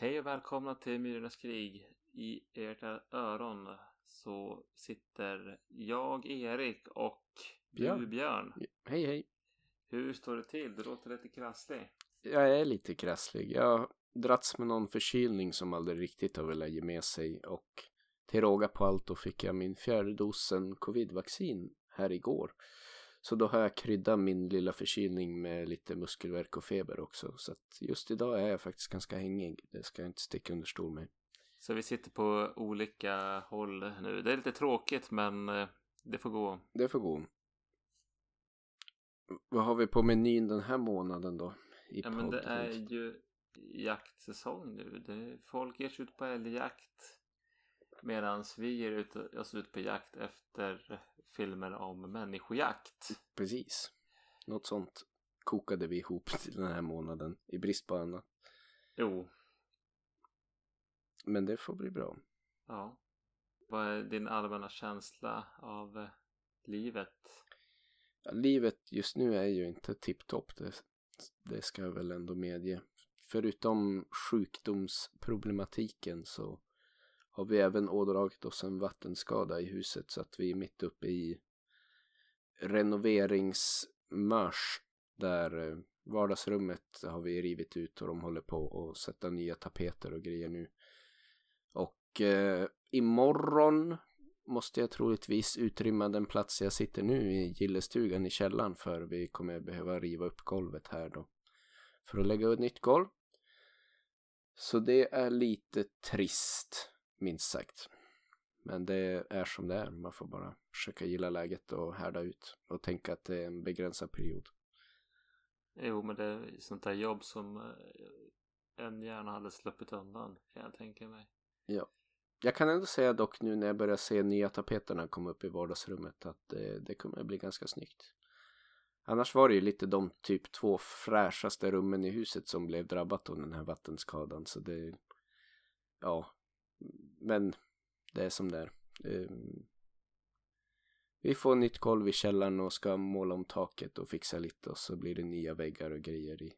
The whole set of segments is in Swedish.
Hej och välkomna till Myrornas krig. I ert öron så sitter jag, Erik och Björn. du, Björn. Hej hej. Hur står det till? Du låter lite krasslig. Jag är lite krasslig. Jag har dragits med någon förkylning som aldrig riktigt har velat ge med sig och till råga på allt då fick jag min fjärde dosen covidvaccin här igår. Så då har jag kryddat min lilla förkylning med lite muskelvärk och feber också. Så att just idag är jag faktiskt ganska hängig. Det ska jag inte sticka under stol med. Så vi sitter på olika håll nu. Det är lite tråkigt men eh, det får gå. Det får gå. Vad har vi på menyn den här månaden då? I Ja men det är ju jaktsäsong nu. Det, folk ger sig ut på älgjakt. Medan vi ger ut, oss ut på jakt efter filmer om människojakt. Precis. Något sånt kokade vi ihop till den här månaden i brist på annat. Jo, Men det får bli bra. ja. Vad är din allmänna känsla av eh, livet? Ja, livet just nu är ju inte tipptopp. Det, det ska jag väl ändå medge. Förutom sjukdomsproblematiken så har vi även ådragit oss en vattenskada i huset så att vi är mitt uppe i renoveringsmarsch där eh, vardagsrummet har vi rivit ut och de håller på att sätta nya tapeter och grejer nu. Och eh, imorgon måste jag troligtvis utrymma den plats jag sitter nu i gillestugan i källaren för vi kommer behöva riva upp golvet här då. För att lägga ett nytt golv. Så det är lite trist, minst sagt. Men det är som det är. Man får bara försöka gilla läget och härda ut. Och tänka att det är en begränsad period. Jo, men det är sånt där jobb som eh, en gärna hade sluppit undan kan jag tänka mig. Ja. Jag kan ändå säga dock nu när jag börjar se nya tapeterna komma upp i vardagsrummet att det, det kommer att bli ganska snyggt. Annars var det ju lite de typ två fräschaste rummen i huset som blev drabbat av den här vattenskadan så det ja men det är som det är. Ehm, Vi får nytt golv i källaren och ska måla om taket och fixa lite och så blir det nya väggar och grejer i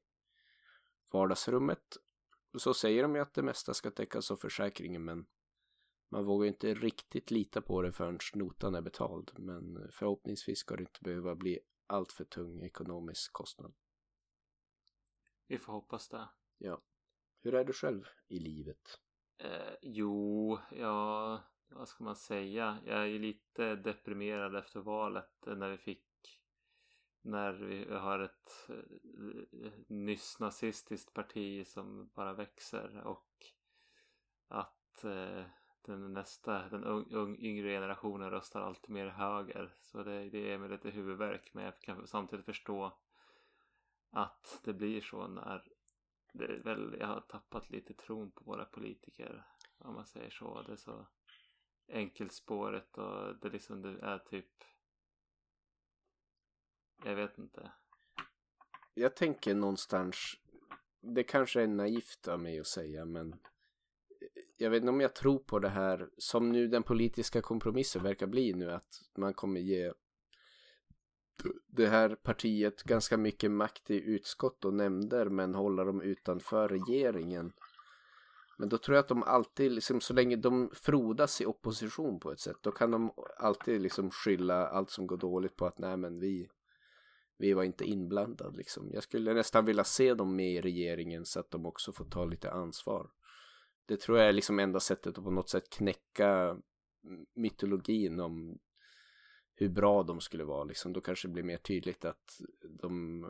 vardagsrummet. Så säger de ju att det mesta ska täckas av försäkringen men man vågar inte riktigt lita på det förrän notan är betald. Men förhoppningsvis ska det inte behöva bli allt för tung ekonomisk kostnad. Vi får hoppas det. Ja. Hur är du själv i livet? Eh, jo, ja, vad ska man säga? Jag är ju lite deprimerad efter valet eh, när vi fick när vi har ett eh, nyss nazistiskt parti som bara växer och att eh, den nästa, den un, un, yngre generationen röstar allt mer höger. Så det, det är med lite huvudvärk men jag kan samtidigt förstå att det blir så när det är väl, jag har tappat lite tron på våra politiker om man säger så. Det är så enkelspåret och det liksom det är typ jag vet inte. Jag tänker någonstans, det kanske är naivt av mig att säga men jag vet inte om jag tror på det här som nu den politiska kompromissen verkar bli nu att man kommer ge det här partiet ganska mycket makt i utskott och nämnder men hålla dem utanför regeringen. Men då tror jag att de alltid, liksom, så länge de frodas i opposition på ett sätt, då kan de alltid liksom skylla allt som går dåligt på att nej men vi, vi var inte inblandade liksom. Jag skulle nästan vilja se dem med i regeringen så att de också får ta lite ansvar. Det tror jag är liksom enda sättet att på något sätt knäcka mytologin om hur bra de skulle vara liksom. Då kanske det blir mer tydligt att de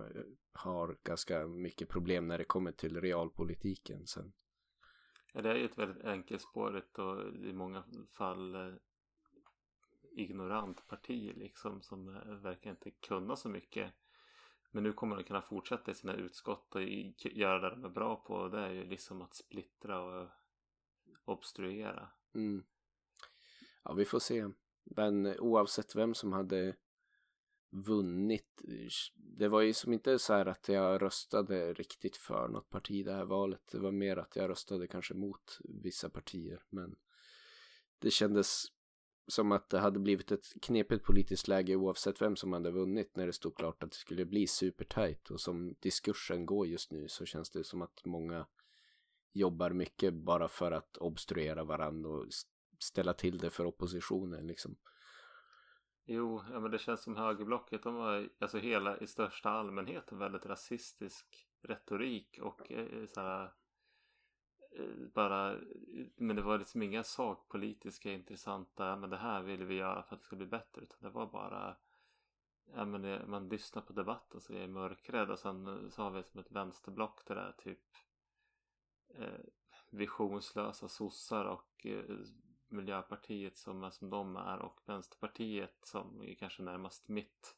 har ganska mycket problem när det kommer till realpolitiken sen. Ja, det är ju ett väldigt enkelspårigt och i många fall eh, ignorant parti liksom som eh, verkar inte kunna så mycket. Men nu kommer de kunna fortsätta i sina utskott och göra det de är bra på. Och det är ju liksom att splittra och obstruera. Mm. Ja, vi får se. Men oavsett vem som hade vunnit. Det var ju som inte så här att jag röstade riktigt för något parti det här valet. Det var mer att jag röstade kanske mot vissa partier. Men det kändes som att det hade blivit ett knepigt politiskt läge oavsett vem som hade vunnit när det stod klart att det skulle bli supertajt. Och som diskursen går just nu så känns det som att många jobbar mycket bara för att obstruera varandra och ställa till det för oppositionen liksom. Jo, ja, men det känns som högerblocket, de var alltså hela i största allmänhet en väldigt rasistisk retorik och eh, eh så här, eh, bara, eh, men det var liksom inga sakpolitiska intressanta, men det här ville vi göra för att det ska bli bättre, utan det var bara ja, men det, man lyssnar på debatten så är jag mörkrädd och sen så har vi som ett vänsterblock det där typ eh, visionslösa sossar och eh, Miljöpartiet som är som de är och Vänsterpartiet som är kanske närmast mitt.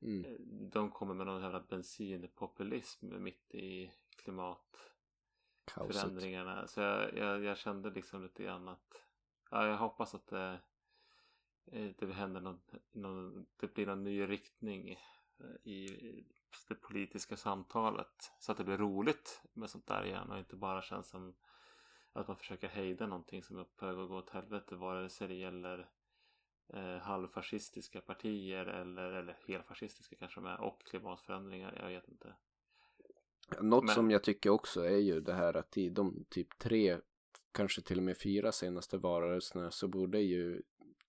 Mm. Eh, de kommer med någon jävla bensinpopulism mitt i klimatförändringarna. Så jag, jag, jag, kände liksom lite grann att ja, jag hoppas att det, eh, det händer någon, någon, det blir någon ny riktning eh, i det politiska samtalet. Så att det blir roligt med sånt där igen och inte bara känns som att man försöker hejda någonting som är på väg att gå åt helvete vare sig det gäller eh, halvfascistiska partier eller, eller helfascistiska kanske de är och klimatförändringar, jag vet inte. Något Men... som jag tycker också är ju det här att i de typ tre, kanske till och med fyra senaste varelserna så borde ju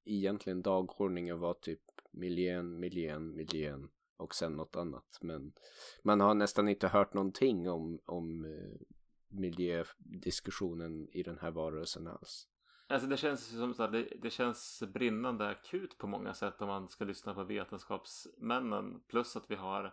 egentligen dagordningen vara typ miljön, miljön, miljön och sen något annat. Men man har nästan inte hört någonting om, om eh, miljödiskussionen i den här varelsen alls. Alltså det känns som så här, det, det, känns brinnande akut på många sätt om man ska lyssna på vetenskapsmännen. Plus att vi har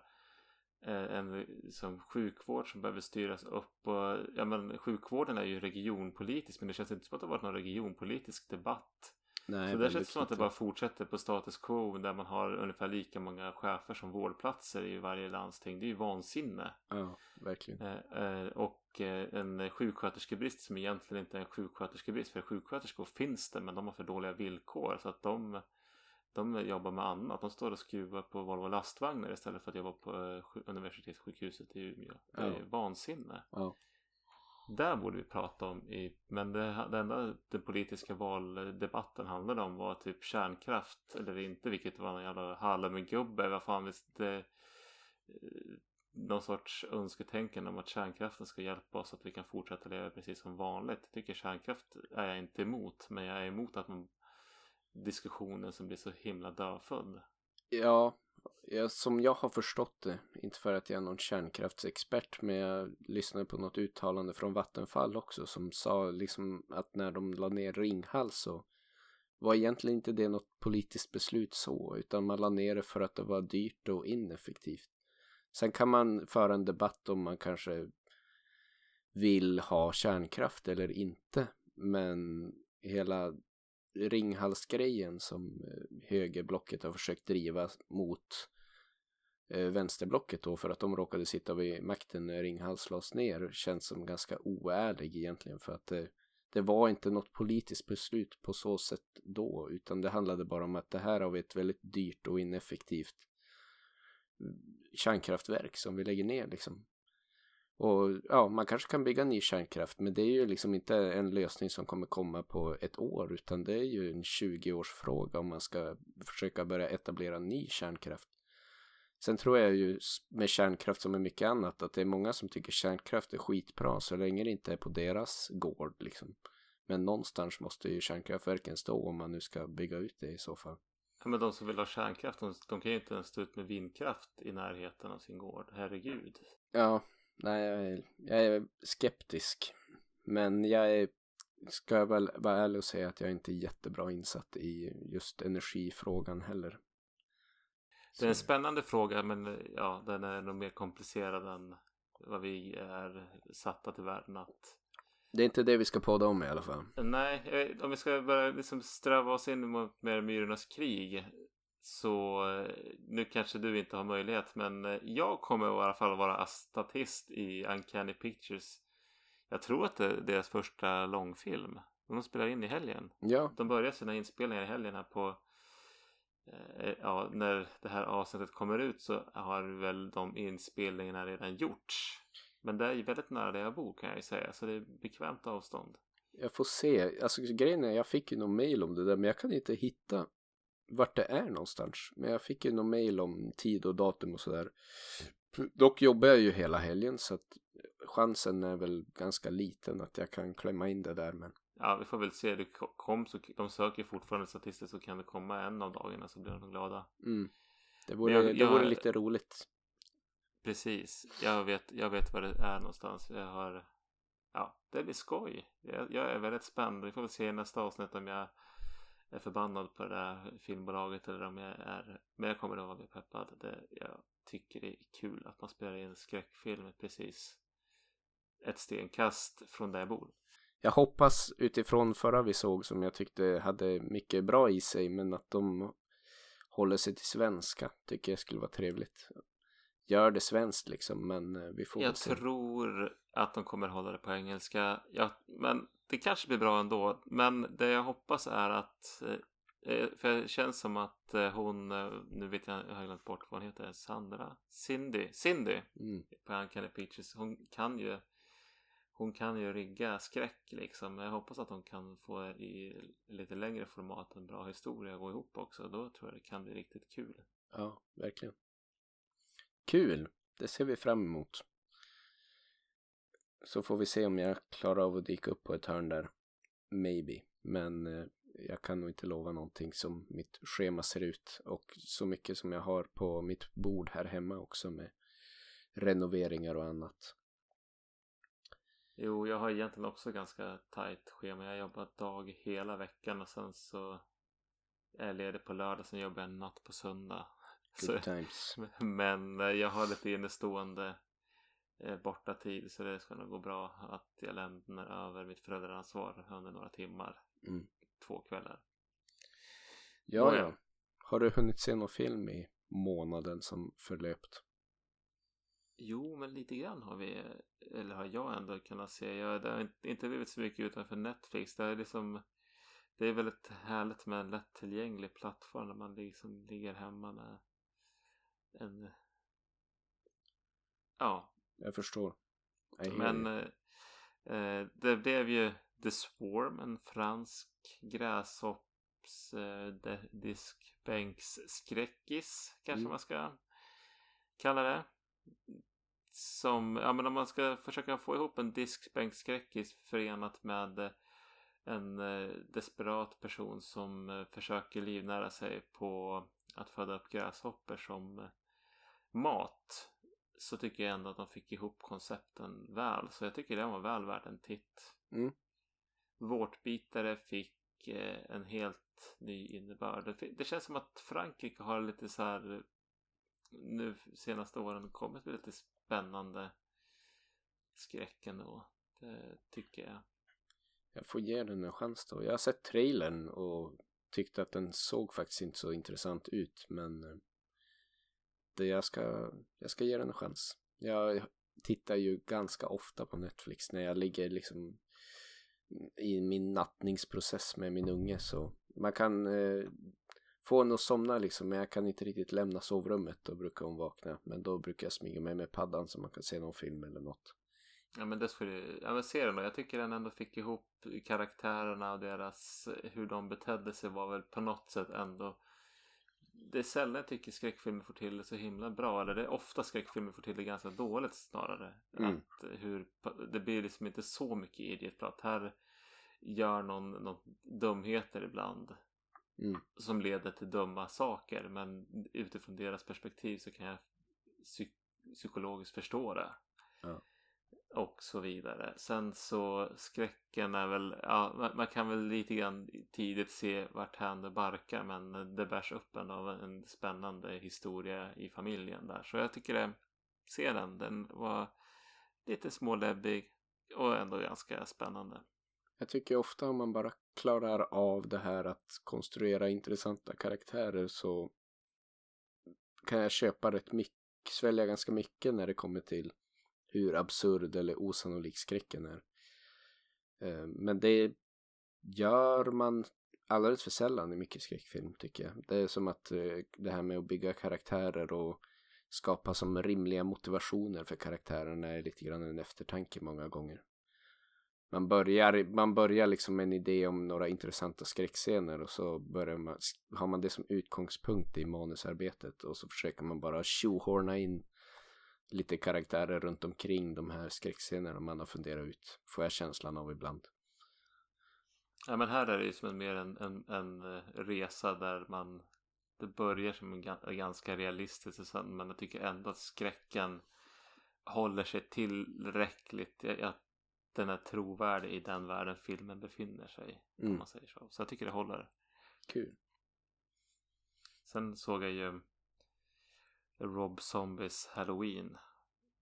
eh, en liksom, sjukvård som behöver styras upp. Och, ja, men, sjukvården är ju regionpolitisk men det känns inte som att det har varit någon regionpolitisk debatt Nej, så det känns som att det bara fortsätter på status quo där man har ungefär lika många chefer som vårdplatser i varje landsting. Det är ju vansinne. Ja, verkligen. Eh, eh, och eh, en sjuksköterskebrist som egentligen inte är en sjuksköterskebrist. För sjuksköterskor finst det men de har för dåliga villkor. Så att de, de jobbar med annat. De står och skruvar på Volvo lastvagnar istället för att jobba på universitetssjukhuset i Umeå. Det är ja. vansinne. Ja. Där borde vi prata om i, men det, det enda den politiska valdebatten handlade om var typ kärnkraft eller inte, vilket var en jävla halmgubbe, vad fan visst det, eh, någon sorts önsketänkande om att kärnkraften ska hjälpa oss att vi kan fortsätta leva precis som vanligt. Jag tycker kärnkraft är jag inte emot, men jag är emot att man diskussionen som blir så himla dödfödd. Ja, jag, som jag har förstått det, inte för att jag är någon kärnkraftsexpert, men jag lyssnade på något uttalande från Vattenfall också som sa liksom att när de la ner Ringhals så var egentligen inte det något politiskt beslut så, utan man la ner det för att det var dyrt och ineffektivt. Sen kan man föra en debatt om man kanske vill ha kärnkraft eller inte, men hela Ringhalsgrejen som eh, högerblocket har försökt driva mot eh, vänsterblocket då för att de råkade sitta vid makten när Ringhals lades ner känns som ganska oärlig egentligen för att det, det var inte något politiskt beslut på så sätt då utan det handlade bara om att det här har vi ett väldigt dyrt och ineffektivt kärnkraftverk som vi lägger ner liksom. Och ja, man kanske kan bygga ny kärnkraft men det är ju liksom inte en lösning som kommer komma på ett år utan det är ju en 20-årsfråga om man ska försöka börja etablera ny kärnkraft. Sen tror jag ju med kärnkraft som med mycket annat att det är många som tycker kärnkraft är skitbra så länge det inte är på deras gård liksom. Men någonstans måste ju kärnkraftverken stå om man nu ska bygga ut det i så fall. Ja, men de som vill ha kärnkraft, de, de kan ju inte ens stå ut med vindkraft i närheten av sin gård. Herregud. Ja, nej, jag är, jag är skeptisk. Men jag är, ska väl vara ärlig och säga att jag inte är jättebra insatt i just energifrågan heller. Det är en spännande fråga men ja, den är nog mer komplicerad än vad vi är satta till världen att det är inte det vi ska podda om i alla fall. Nej, om vi ska börja liksom ströva oss in mot mer myrornas krig så eh, nu kanske du inte har möjlighet men eh, jag kommer i alla fall vara statist i Uncanny Pictures. Jag tror att det är deras första långfilm. De spelar in i helgen. Ja. De börjar sina inspelningar i helgen här på eh, Ja, när det här avsnittet kommer ut så har väl de inspelningarna redan gjorts. Men det är väldigt nära där jag bor kan jag ju säga så det är bekvämt avstånd. Jag får se. Alltså grejen är jag fick ju någon mail om det där men jag kan inte hitta vart det är någonstans. Men jag fick ju någon mail om tid och datum och sådär. Dock jobbar jag ju hela helgen så att chansen är väl ganska liten att jag kan klämma in det där men Ja, vi får väl se. Det kom så, de söker fortfarande statistiskt så kan det komma en av dagarna så blir de glada. mm. det, vore, jag- det jag- vore lite roligt. Precis. Jag vet, jag vet var det är någonstans. Jag har... Ja, det blir skoj. Jag, jag är väldigt spänd. Vi får väl se i nästa avsnitt om jag är förbannad på det där filmbolaget eller om jag är... Men jag kommer nog vara peppad. Det, jag tycker det är kul att man spelar in skräckfilm precis ett stenkast från där jag bor. Jag hoppas utifrån förra vi såg som jag tyckte hade mycket bra i sig men att de håller sig till svenska tycker jag skulle vara trevligt. Gör det svenskt liksom men eh, vi får Jag se. tror att de kommer hålla det på engelska. Ja, men det kanske blir bra ändå. Men det jag hoppas är att eh, för det känns som att eh, hon, eh, nu vet jag, jag har glömt bort vad hon heter, Sandra? Cindy? Cindy Mm. på Uncanny Peaches. Hon kan ju hon kan ju rigga skräck liksom. Jag hoppas att hon kan få i lite längre format en bra historia gå ihop också. Då tror jag det kan bli riktigt kul. Ja, verkligen. Kul! Det ser vi fram emot. Så får vi se om jag klarar av att dyka upp på ett hörn där. Maybe. Men eh, jag kan nog inte lova någonting som mitt schema ser ut. Och så mycket som jag har på mitt bord här hemma också med renoveringar och annat. Jo, jag har egentligen också ganska tajt schema. Jag jobbar dag hela veckan och sen så är jag ledig på lördag. Sen jobbar jag en natt på söndag. Så, Good times. men eh, jag har lite innestående eh, borta tid så det ska nog gå bra att jag lämnar över mitt föräldraansvar under några timmar. Mm. Två kvällar. Ja, ja. Har du hunnit se någon film i månaden som förlöpt? Jo, men lite grann har vi, eller har jag ändå kunnat se. Jag, det har inte- blivit så mycket utanför Netflix. Det är liksom, det är väldigt härligt med en lättillgänglig plattform när man liksom ligger hemma med en, ja, Jag förstår. I men eh, eh, det blev ju The Swarm, en fransk gräshopps eh, diskbänksskräckis kanske Mm. man ska kalla det. Som, ja men om man ska försöka få ihop en diskbänksskräckis förenat med en eh, desperat person som eh, försöker livnära sig på att föda upp gräshoppor som mat så tycker jag ändå att de fick ihop koncepten väl. Så jag tycker det var väl värt en titt. Mm. Vårtbitare fick eh, en helt ny innebörd. Det, känns som att Frankrike har lite så här eh, nu senaste åren kommit med lite spännande skräcken då. Det tycker jag. Jag får ge den en chans då. Jag har sett trailern och tyckte att den såg faktiskt inte så intressant ut. Men jag, ska, jag ska ge den en chans. Jag tittar ju ganska ofta på Netflix när jag ligger liksom i min nattningsprocess med min unge. Så man kan eh, få henne att somna liksom. Men jag kan inte riktigt lämna sovrummet. Då brukar hon vakna. Men då brukar jag smyga mig med paddan så man kan se någon film eller något. Ja men det skulle ja men se den då. Jag tycker den ändå fick ihop karaktärerna och deras hur de betedde sig var väl på något sätt ändå det är sällan jag tycker skräckfilmer får till det så himla bra. Eller det är ofta skräckfilmer får till det ganska dåligt snarare. Mm. Att eh, hur, det blir liksom inte så mycket idiotprat. Här gör någon, någon dumheter ibland. Mm. Som leder till dumma saker. Men utifrån deras perspektiv så kan jag psy- psykologiskt förstå det. Ja. Och så vidare. Sen så skräcken är väl, ja man, kan väl lite grann tidigt se vart hän det barkar. Men det bärs upp ändå av en spännande historia i familjen där. Så jag tycker det, se den. Den var lite småläbbig och ändå ganska spännande. Jag tycker ofta om man bara klarar av det här att konstruera intressanta karaktärer så kan jag köpa rätt mycket, svälja ganska mycket när det kommer till hur absurd eller osannolik skräcken är. Eh, men det gör man alldeles för sällan i mycket skräckfilm tycker jag. Det är som att eh, det här med att bygga karaktärer och skapa som rimliga motivationer för karaktärerna är lite grann en eftertanke många gånger. Man börjar, man börjar liksom med en idé om några intressanta skräckscener och så börjar man, har man det som utgångspunkt i manusarbetet och så försöker man bara tjohorna in lite karaktärer runt omkring de här skräckscenerna man har funderat ut. Får jag känslan av ibland. Ja men här är det ju som en, mer en, en, en eh, resa där man det börjar som en ganska realistisk men jag tycker ändå att skräcken håller sig tillräckligt. Att den är trovärdig i den världen filmen befinner sig. Mm. Om man säger så. Så jag tycker det håller. Kul. Sen såg jag ju Rob Zombies Halloween.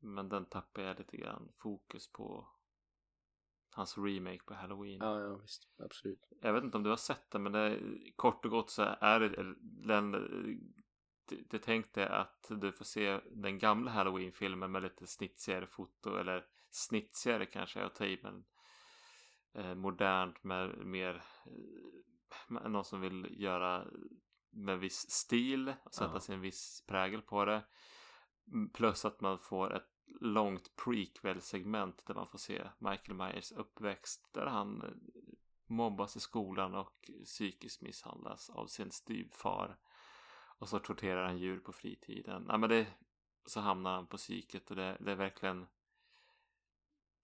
Men den tappade jag lite grann fokus på hans remake på Halloween. Ja, ja visst. Absolut. Jag vet inte om du har sett den men det, kort och gott så är det den det tänkte att du får se den gamla Halloween-filmen med lite snitsigare foto eller snitsigare kanske att ta i men eh, modernt med mer eh, någon som vill göra med viss stil och sätta ja. sin viss prägel på det. Plus att man får ett långt prequel-segment där man får se Michael Myers uppväxt där han eh, mobbas i skolan och psykiskt misshandlas av sin styvfar. Och så torterar han djur på fritiden. Ja, men det, så hamnar han på psyket och det, det är verkligen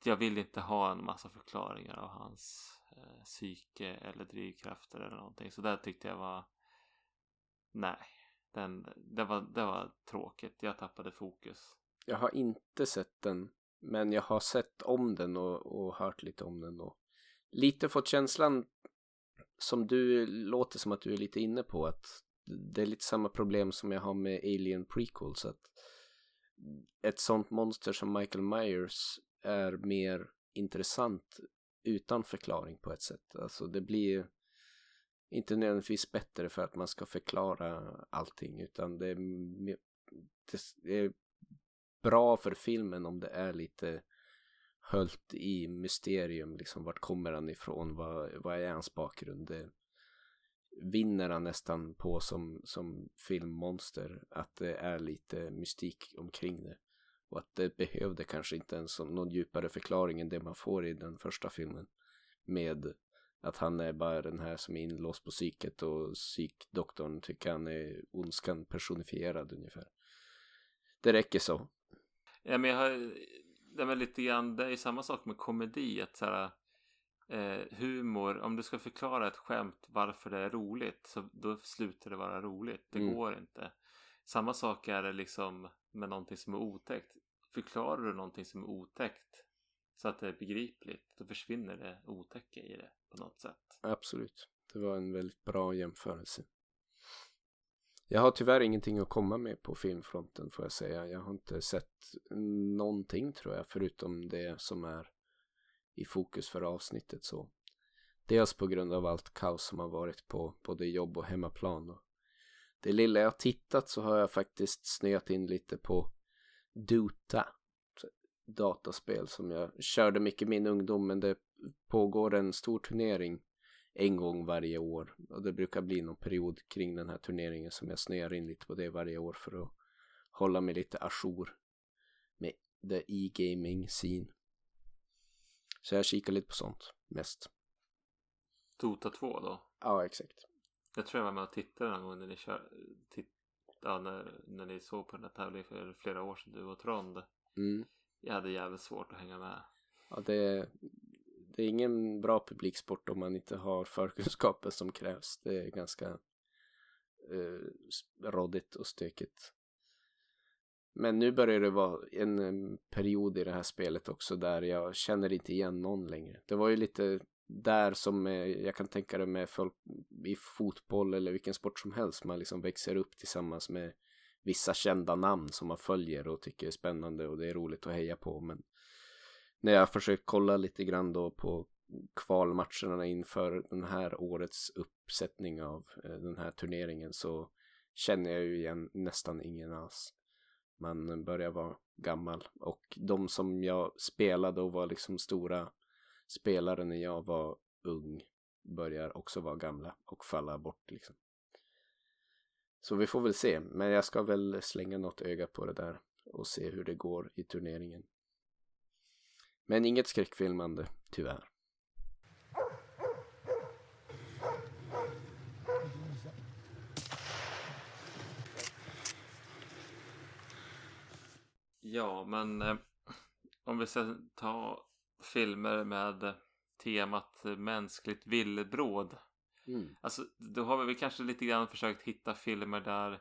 jag vill inte ha en massa förklaringar av hans eh, psyke eller drivkrafter eller någonting. Så där tyckte jag var nej, den, det, var, det var tråkigt. Jag tappade fokus. Jag har inte sett den, men jag har sett om den och, och hört lite om den och lite fått känslan som du låter som att du är lite inne på att det är lite samma problem som jag har med Alien Prequels att ett sånt monster som Michael Myers är mer intressant utan förklaring på ett sätt. Alltså det blir inte nödvändigtvis bättre för att man ska förklara allting utan det är, det är bra för filmen om det är lite höljt i mysterium liksom vart kommer han ifrån? Vad, vad är hans bakgrund? Det vinner han nästan på som, som filmmonster att det är lite mystik omkring det. Och att det behövde kanske inte ens någon djupare förklaring än det man får i den första filmen med att han är bara den här som är inlåst på psyket och psykdoktorn tycker han är ondskan personifierad ungefär. Det räcker så. Ja men jag har, det är lite grann, det är samma sak med komedi att så här, eh, humor, om du ska förklara ett skämt varför det är roligt så då slutar det vara roligt. Det mm. går inte. Samma sak är det liksom med någonting som är otäckt. Förklarar du någonting som är otäckt så att det är begripligt då försvinner det otäcka i det på något sätt. Absolut. Det var en väldigt bra jämförelse. Jag har tyvärr ingenting att komma med på filmfronten får jag säga. Jag har inte sett någonting tror jag förutom det som är i fokus för avsnittet så. Dels på grund av allt kaos som har varit på både jobb och hemmaplan. Och det lilla jag har tittat så har jag faktiskt snöat in lite på Dota. Dataspel som jag körde mycket i min ungdom men det pågår en stor turnering en gång varje år. Och det brukar bli någon period kring den här turneringen som jag snöar in lite på det varje år för att hålla mig lite ajour med the e-gaming scene. Så jag kikar lite på sånt mest. Dota 2 då? Ja, exakt. Jag tror jag var med och tittade någon gång när ni kör, titt, ja, när, när ni såg på den här tävlingen för flera år sedan, du och Trond. Mm. Jag hade jävligt svårt att hänga med. Ja, det, det är ingen bra publiksport om man inte har förkunskapen som krävs. Det är ganska eh, råddigt och stökigt. Men nu börjar det vara en period i det här spelet också där jag känner inte igen någon längre. Det var ju lite där som eh, jag kan tänka det med folk i fotboll eller vilken sport som helst. Man liksom växer upp tillsammans med vissa kända namn som man följer och tycker är spännande och det är roligt att heja på. Men när jag försökt kolla lite grann då på kvalmatcherna inför den här årets uppsättning av eh, den här turneringen så känner jag ju igen nästan ingen alls. Man börjar vara gammal och de som jag spelade och var liksom stora spelare när jag var ung börjar också vara gamla och falla bort liksom. Så vi får väl se, men jag ska väl slänga något öga på det där och se hur det går i turneringen. Men inget skräckfilmande, tyvärr. Ja, men eh, om vi ska ta filmer med temat mänskligt villebråd. Mm. Alltså, då har vi kanske lite grann försökt hitta filmer där,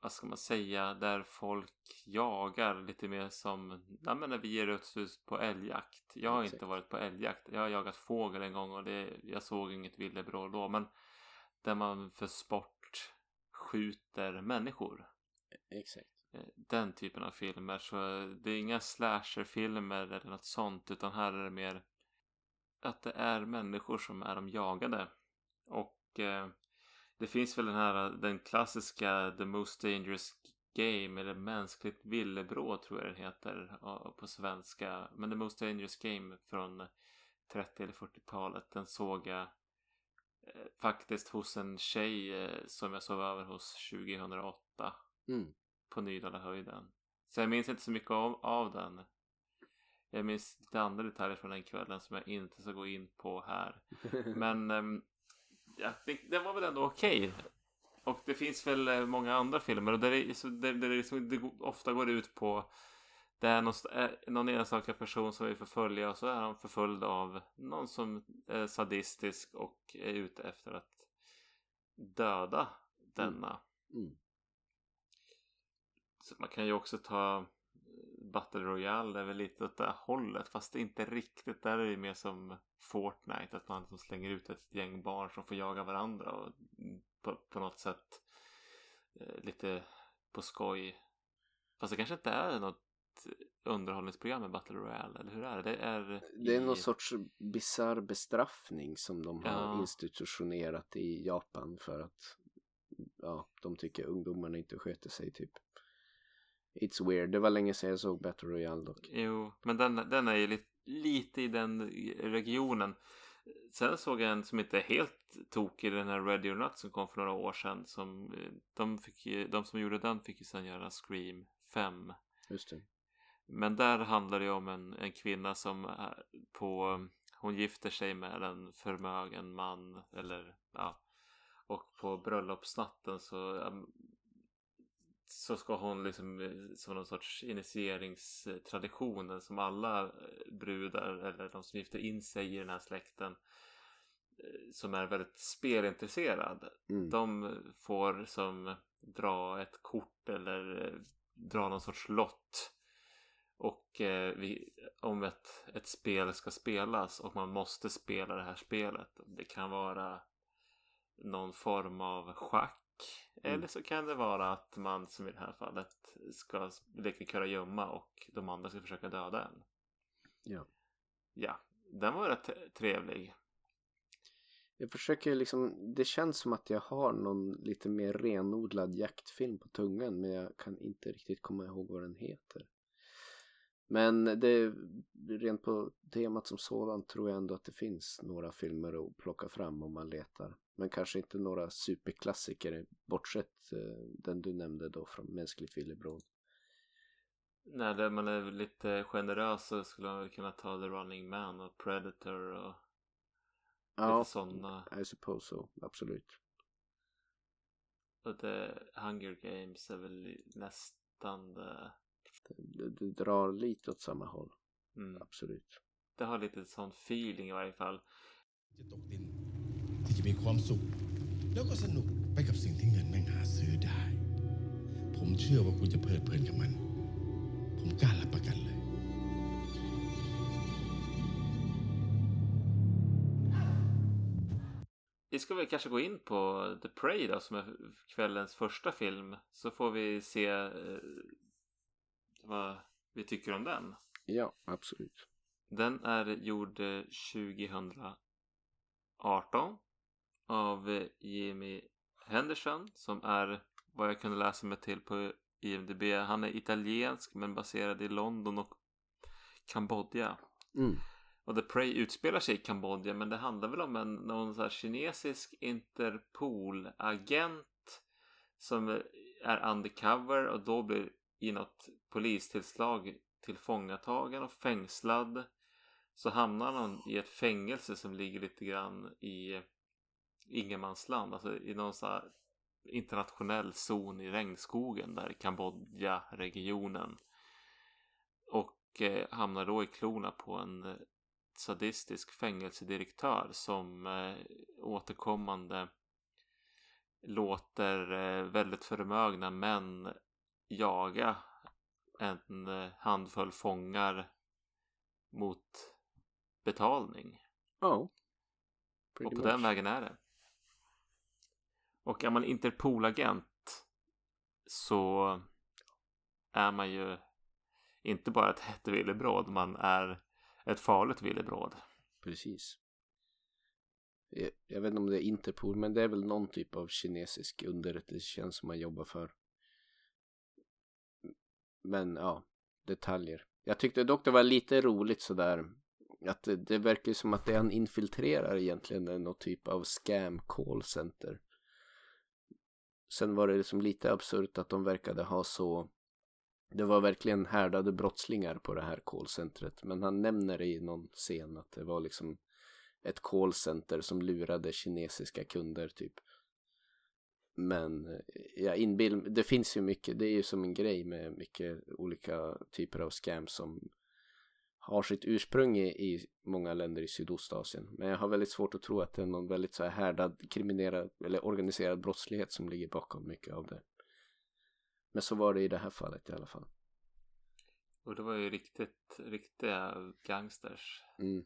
vad ska man säga, där folk jagar lite mer som, ja men när vi ger ut oss på älgjakt. Jag har Exakt. inte varit på älgjakt. Jag har jagat fågel en gång och det, jag såg inget villebråd då. Men där man för sport skjuter människor. Exakt. Eh, Den typen av filmer. Så det är inga slasherfilmer eller något sånt. Utan här är det mer att det är människor som är de jagade. Och eh, det finns väl den här den klassiska The Most Dangerous Game eller Mänskligt Villebråd tror jag den heter på svenska. Men The Most Dangerous Game från 30 eller 40-talet. Den såg jag eh, faktiskt hos en tjej eh, som jag sov över hos 2008 Mm. på Nydalahöjden. Så jag minns inte så mycket av, av den. Jag minns lite andra detaljer från den kvällen som jag inte ska gå in på här. Men ehm, ja, det, det var väl ändå okej. Och det finns väl eh, många andra filmer och där det, där, där det, så det ofta går ut på det är någon, eh, någon enstaka person som vill förfölja och så är han förföljd av någon som är sadistisk och är ute efter att döda denna. Mm. Så man kan ju också ta Battle Royale, det är väl lite åt det hållet. Fast inte riktigt. Där är det mer som Fortnite. Att man liksom slänger ut ett gäng barn som får jaga varandra. Och på, på något sätt eh, lite på skoj. Fast det kanske inte är något underhållningsprogram med Battle Royale. Eller hur är det? Det är, Det är i- någon sorts bizarr bestraffning som de har Ja. institutionerat i Japan för att ja, de tycker ungdomarna inte sköter sig typ. It's weird. Det var länge sedan jag såg Battle Royale dock. Jo, men den, den är ju lite, lite i den regionen. Sen såg jag en som inte är helt tokig, den här Ready or Not som kom för några år sedan. Som, eh, de, fick de som gjorde den fick ju sen göra Scream 5. Just det. Men där handlar det om en, en kvinna som på, hon gifter sig med en förmögen man eller ja. Och på bröllopsnatten så så ska hon liksom eh, som någon sorts initieringstraditionen som alla eh, brudar eller de som gifter in sig i den här släkten eh, som är väldigt spelintresserad Mm. de får som dra ett kort eller dra någon sorts lott. Och eh, vi, om ett, ett spel ska spelas och man måste spela det här spelet. Det kan vara någon form av schack. Mm. Eller så kan det vara att man som i det här fallet ska leka kurragömma och de andra ska försöka döda en. Ja. Ja, den var rätt trevlig. Jag försöker liksom, det känns som att jag har någon lite mer renodlad jaktfilm på tungan men jag kan inte riktigt komma ihåg vad den heter. Men det, rent på temat som sådant tror jag ändå att det finns några filmer att plocka fram om man letar. Men kanske inte några superklassiker bortsett eh, den du nämnde då från Mänskligt villebråd. Nej, där man är lite generös så skulle man väl kunna ta The Running Man och Predator och ja, lite sådana. I suppose so, absolut. Och The Hunger Games är väl nästan det. Du, du drar lite åt samma håll. Mm. Absolut. Det har lite sån feeling i varje fall. ความสุข แล้วก็สนุกไปกับสิ่งที่เงินแม่งหาซื้อได้ ผมเชื่อว่าคุณจะเพลิดเพลินกับมัน ผมกล้ารับประกันเลย Vi ska väl kanske gå in på The Prey då som är kvällens första film. Så får vi se eh, vad vi tycker om den. Ja, absolut. Den är gjord eh, 2018 av eh, Jimmy Henderson som är vad jag kunde läsa mig till på IMDB. Han är italiensk men baserad i London och Kambodja. Mm. Och The Prey utspelar sig i Kambodja men det handlar väl om en någon så kinesisk Interpol-agent som är undercover och då blir i något polistillslag tillfångatagen och fängslad. Så hamnar han i ett fängelse som ligger lite grann i ingenmansland, alltså i någon så här internationell zon i regnskogen där i Kambodja-regionen. och eh, hamnar då i klorna på en eh, sadistisk fängelsedirektör som eh, återkommande låter eh, väldigt förmögna män jaga en eh, handfull fångar mot betalning. Ja. och på den vägen är det. Och är man Interpol-agent så är man ju inte bara ett hett villebråd, man är ett farligt villebråd. Precis. Eh, jag, vet inte om det är Interpol, men det är väl någon typ av kinesisk underrättelsetjänst som man jobbar för. Men ja, detaljer. Jag tyckte dock det var lite roligt sådär. Att det, det verkar som att det han infiltrerar egentligen är någon typ av scam call center. Sen var det liksom lite absurt att de verkade ha så det var verkligen härdade brottslingar på det här callcentret. Men han nämner i någon scen att det var liksom ett callcenter som lurade kinesiska kunder typ. Men eh, jag inbill, det finns ju mycket, det är ju som en grej med mycket olika typer av scams som har sitt ursprung i, i många länder i Sydostasien. Men jag har väldigt svårt att tro att det är någon väldigt så här härdad kriminerad eller organiserad brottslighet som ligger bakom mycket av det. Men så var det i det här fallet i alla fall. Och det var ju riktigt, riktiga gangsters. Mm.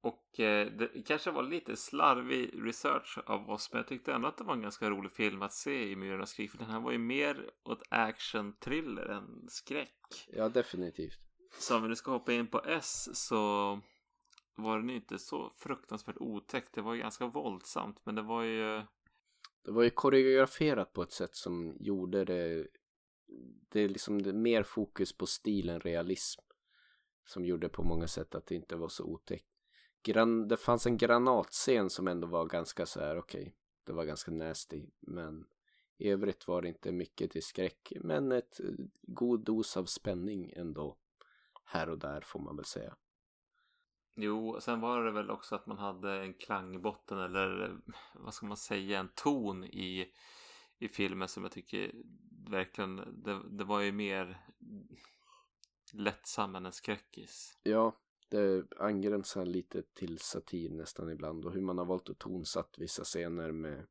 Och eh, det kanske var lite slarvig research av oss, men jag tyckte ändå att det var en ganska rolig film att se i Myrornas krig. För den här var ju mer åt action thriller än skräck. Ja, definitivt. Så om vi nu ska hoppa in på S så var den inte så fruktansvärt otäckt. Det var ju ganska våldsamt, men det var ju... Det var ju koreograferat på ett sätt som gjorde det det är liksom det, mer fokus på stil än realism som gjorde på många sätt att det inte var så otäckt. Gran, det fanns en granatscen som ändå var ganska så här okej, okay, det var ganska nasty, men i övrigt var det inte mycket till skräck, men ett eh, god dos av spänning ändå här och där får man väl säga. Jo, sen var det väl också att man hade en klangbotten eller vad ska man säga, en ton i, i filmen som jag tycker verkligen, det, det var ju mer lättsam än en skräckis. Ja, det angränsar lite till satir nästan ibland och hur man har valt att tonsatt vissa scener med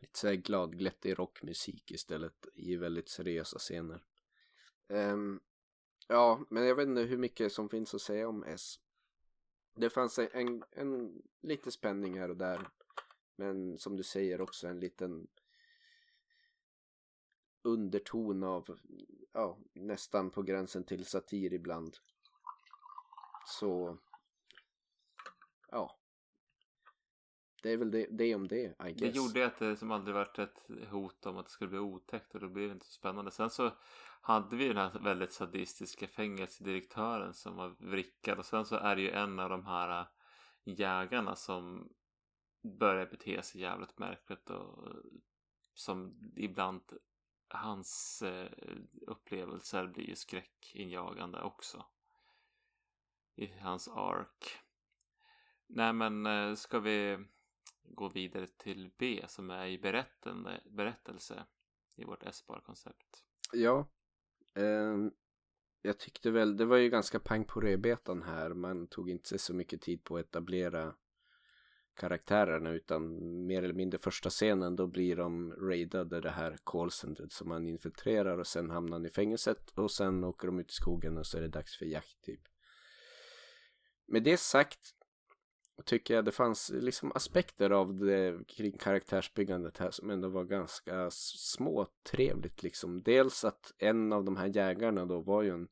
lite såhär gladglättig rockmusik istället i väldigt seriösa scener. Um, ja, men jag vet inte hur mycket som finns att säga om S. Det fanns en, en, lite spänning här och där. Men som du säger också en liten underton av ja, nästan på gränsen till satir ibland. Så ja. Det är väl det, det om det, I guess. Det gjorde att det som aldrig varit ett hot om att det skulle bli otäckt och då blev det inte så spännande. Sen så hade vi den här väldigt sadistiska fängelsedirektören som var vrickad och sen så är det ju en av de här äh, jägarna som börjar bete sig jävligt märkligt och som ibland hans äh, upplevelser blir ju skräckinjagande också. I hans ark. Nej men äh, ska vi gå vidare till B som är i berättande, berättelse i vårt S-bar-koncept. Ja. Eh, jag tyckte väl, det var ju ganska pang på rödbetan här. Man tog inte så mycket tid på att etablera karaktärerna utan mer eller mindre första scenen då blir de raidade det här callcentret som man infiltrerar och sen hamnar han i fängelset och sen åker de ut i skogen och så är det dags för jakt typ. Med det sagt tycker jag det fanns liksom aspekter av det kring karaktärsbyggandet här som ändå var ganska små trevligt liksom. Dels att en av de här jägarna då var ju en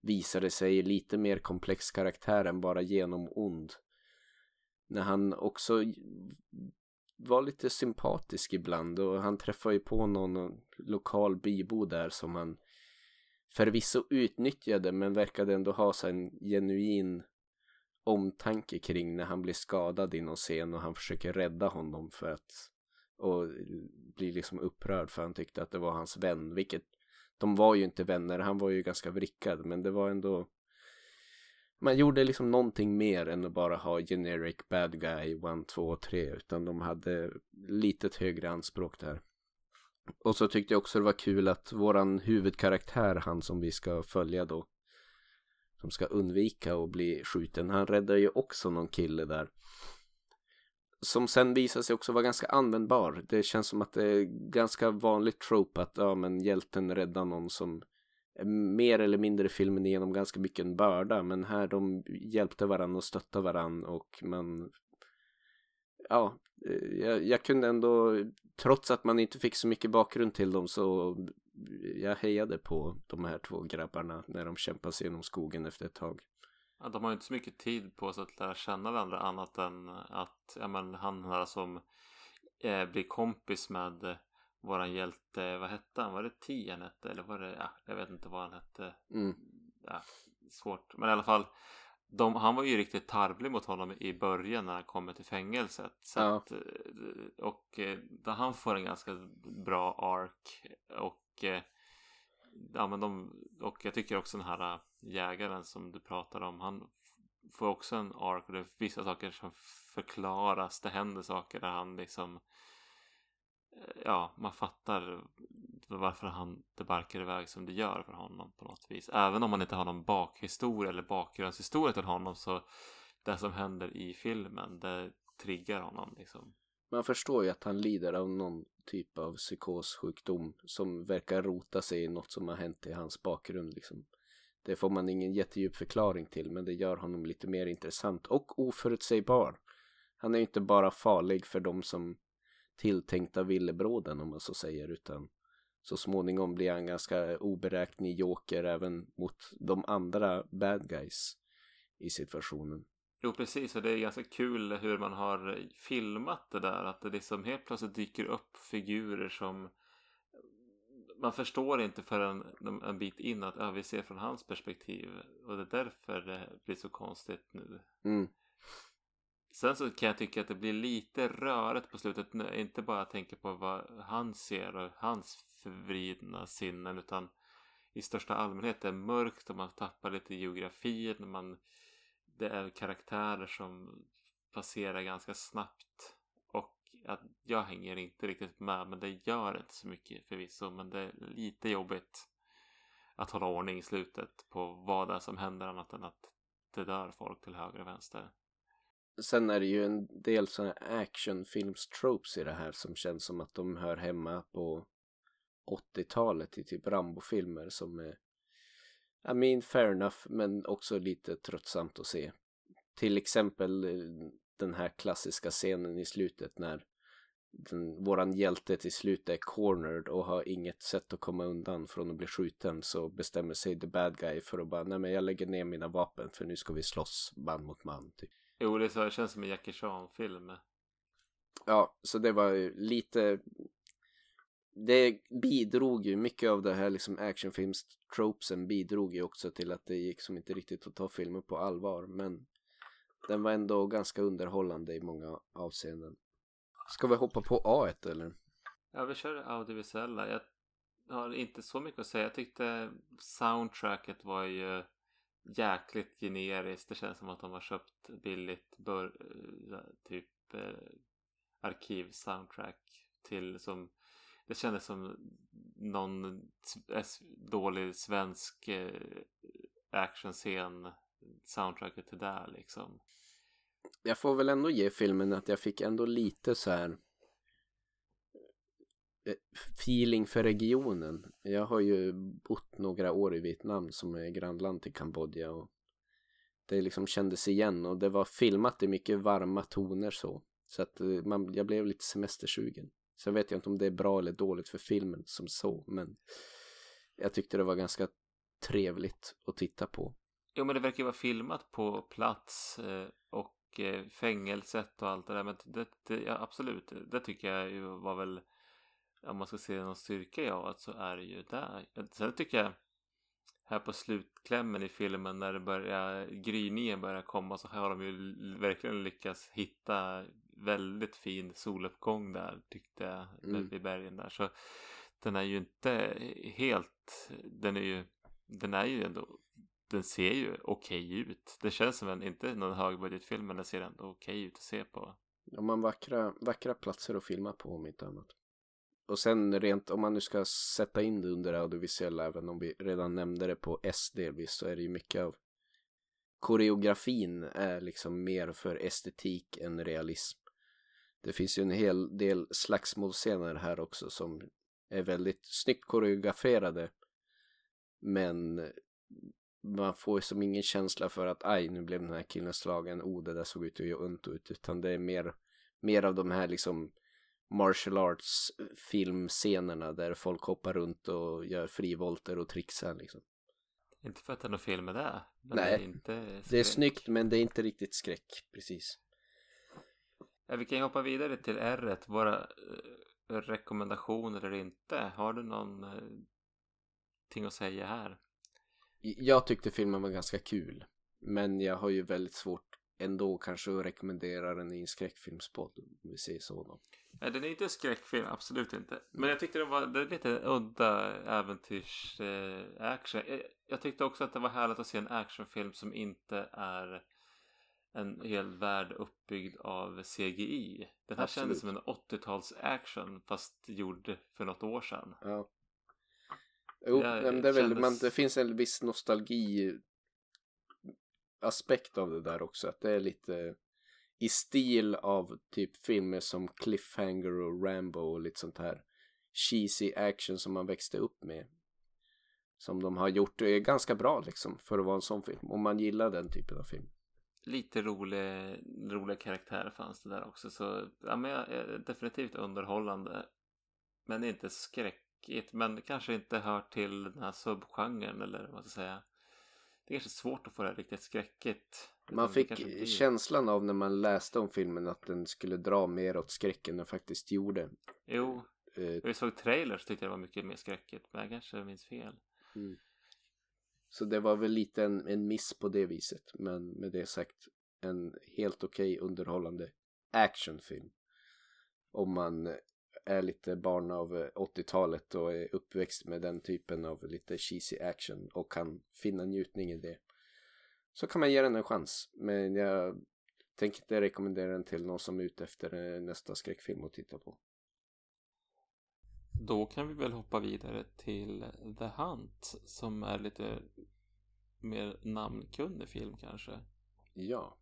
visade sig lite mer komplex karaktär än bara genom ond när han också var lite sympatisk ibland och han träffade ju på någon lokal bybo där som han förvisso utnyttjade men verkade ändå ha en genuin omtanke kring när han blir skadad i någon scen och han försöker rädda honom för att och blir liksom upprörd för han tyckte att det var hans vän vilket de var ju inte vänner, han var ju ganska vrickad men det var ändå man gjorde liksom någonting mer än att bara ha generic bad guy 1, 2 3 utan de hade lite högre anspråk där. Och så tyckte jag också det var kul att våran huvudkaraktär, han som vi ska följa då, som ska undvika att bli skjuten, han räddar ju också någon kille där. Som sen visar sig också vara ganska användbar. Det känns som att det är ganska vanligt trope att ja, men hjälten räddar någon som är mer eller mindre filmen igenom ganska mycket en börda. Men här de hjälpte varandra och stöttade varandra och man ja, eh, jag, jag, kunde ändå, trots att man inte fick så mycket bakgrund till dem så jag hejade på de här två grabbarna när de kämpade sig genom skogen efter ett tag. Ja, de har ju inte så mycket tid på sig att lära känna varandra annat än att ja, men han här som eh, blir kompis med våran hjälte, vad hette han? Var det Tien hette? Eller var det, ja, jag vet inte vad han hette. Mm. Ja, svårt, men i alla fall de, han var ju riktigt tarvlig mot honom i början när han kommer till fängelset. Så Ja. att, eh, och eh, där han får en ganska bra ark. Och, eh, Eh, ja, men de, och jag tycker också den här eh, jägaren som du pratade om. Han får också en ark och det är vissa saker som förklaras. Det händer saker där han liksom eh, Ja, man fattar varför han det barkar iväg som det gör för honom på något vis. Även om man inte har någon bakhistoria eller bakgrundshistoria till honom så det som händer i filmen det triggar honom liksom. Man förstår ju att han lider av någon typ av psykossjukdom som verkar rota sig i något som har hänt i hans bakgrund liksom. Det får man ingen jättedjup förklaring till men det gör honom lite mer intressant och oförutsägbar. Han är ju inte bara farlig för de som tilltänkta villebråden om man så säger utan så småningom blir han ganska oberäknelig joker även mot de andra bad guys i situationen. Jo precis och det är ganska kul hur man har filmat det där. Att det liksom helt plötsligt dyker upp figurer som man förstår inte förrän en bit in att ja, vi ser från hans perspektiv. Och det är därför det blir så konstigt nu. Mm. Sen så kan jag tycka att det blir lite rörigt på slutet. Inte bara tänker på vad han ser och hans förvridna sinnen. Utan i största allmänhet det är mörkt och man tappar lite geografin. Man, det är karaktärer som passerar ganska snabbt. Och att jag hänger inte riktigt med. Men det gör inte så mycket förvisso. Men det är lite jobbigt att hålla ordning i slutet på vad det är som händer annat än att det dör folk till höger och vänster. Sen är det ju en del sådana actionfilmstropes i det här som känns som att de hör hemma på 80-talet i typ Rambo-filmer som är i mean fair enough men också lite tröttsamt att se. Till exempel eh, den här klassiska scenen i slutet när den, våran hjälte till slut är cornered och har inget sätt att komma undan från att bli skjuten så bestämmer sig the bad guy för att bara nej men jag lägger ner mina vapen för nu ska vi slåss man mot man typ. Jo, det, så, det känns som en Jackie Chan-film. Ja, så det var ju lite det bidrog ju mycket av det här liksom actionfilms tropesen bidrog ju också till att det gick som inte riktigt att ta filmen på allvar men den var ändå ganska underhållande i många avseenden. Ska vi hoppa på A1 eller? Ja, vi kör audiovisuella. Jag har inte så mycket att säga. Jag tyckte soundtracket var ju jäkligt generiskt. Det känns som att de har köpt billigt bör, typ eh, arkivsoundtrack till som det kändes som någon dålig svensk eh, actionscen soundtracket till där liksom. Jag får väl ändå ge filmen att jag fick ändå lite så här eh, feeling för regionen. Jag har ju bott några år i Vietnam som är grannland till Kambodja och det liksom kändes igen och det var filmat i mycket varma toner så. Så att eh, man, jag blev lite semestersugen. Sen vet jag inte om det är bra eller dåligt för filmen som så, men jag tyckte det var ganska trevligt att titta på. Jo men det verkar ju vara filmat på plats eh, och eh, fängelset och allt det där. Men det, det, ja, absolut, det tycker jag ju var väl om man ska se någon styrka i att så är det ju där. Sen tycker jag här på slutklämmen i filmen när det börjar gryningen börjar komma så har de ju verkligen lyckats hitta väldigt fin soluppgång där tyckte jag Mm. vid bergen där. Så den är ju inte helt, den är ju, den är ju ändå den ser ju okej ut. Det känns som en, inte någon högbudgetfilm, men den ser ändå okej ut att se på. De har vackra, vackra platser att filma på om inte annat. och sen rent om man nu ska sätta in det under audiovisuella, även om vi redan nämnde det på S delvis, så är det ju mycket av koreografin är liksom mer för estetik än realism. Det finns ju en hel del slagsmålscener här också som är väldigt snyggt koreograferade. Men man får som ingen känsla för att aj nu blev den här killen slagen, oh det där såg ut att göra ont ut. Utan det är mer, mer av de här liksom martial arts filmscenerna där folk hoppar runt och gör frivolter och trixar liksom. Inte för att det är någon fel med det. Nej, det är, inte Det är snyggt men det är inte riktigt skräck, precis. Ja, vi kan ju hoppa vidare till R. Våra eh, rekommendationer eller inte. Har du någon eh, att säga här? Jag tyckte filmen var ganska kul. Men jag har ju väldigt svårt ändå kanske att rekommendera den i en skräckfilmspodd. Om vi säger så då. Nej, den är inte en skräckfilm, absolut inte. Men jag tyckte det var är lite udda äventyrs eh. Jag, jag tyckte också att det var härligt att se en actionfilm som inte är en hel värld uppbyggd av CGI. Den här Absolut. kändes som en 80-tals action fast gjord för något år sedan. Ja. Jo, men det, är väl, kändes- man, det finns en viss nostalgi aspekt av det där också. Att det är lite i stil av typ filmer som Cliffhanger och Rambo och lite sånt här cheesy action som man växte upp med. Som de har gjort är ganska bra liksom för att vara en sån film. Om man gillar den typen av film. Lite rolig, roliga karaktärer fanns det där också. Så ja, men jag, är definitivt underhållande. Men inte skräckigt. Men kanske inte hör till den här subgenren eller vad ska säga. Det är kanske svårt att få det här riktigt skräckigt. Man fick känslan av när man läste om filmen att den skulle dra mer åt skräcken än den faktiskt gjorde. Jo, Eh, när vi såg trailers tyckte jag det var mycket mer skräckigt. Men jag kanske minns fel. Mm. Så det var väl lite en, en miss på det viset. Men med det sagt en helt okej underhållande actionfilm. Om man är lite barn av eh, 80-talet och är uppväxt med den typen av lite cheesy action och kan finna njutning i det. Så kan man ge den en chans. Men jag tänker inte rekommendera den till någon som är ute efter eh, nästa skräckfilm att titta på. Då kan vi väl hoppa vidare till The Hunt som är lite mer namnkunnig film kanske. Ja.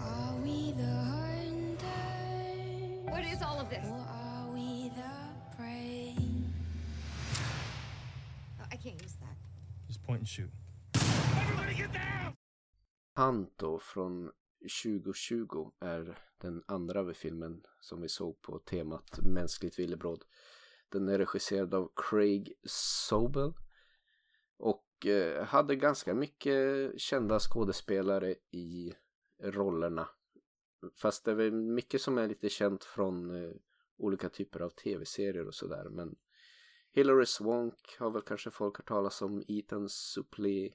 Are we the hunters? What is all of this? Or are we the prey? Oh, I can't use that. Just point and shoot. Panto från 2020 är den andra filmen som vi såg på temat mänskligt villebråd. Den är regisserad av Craig Sobel och eh, hade ganska mycket kända skådespelare i rollerna. Fast det är väl mycket som är lite känt från eh, olika typer av tv-serier och sådär. Men Hilary Swank har väl kanske folk hört talas om. Ethan Suplee,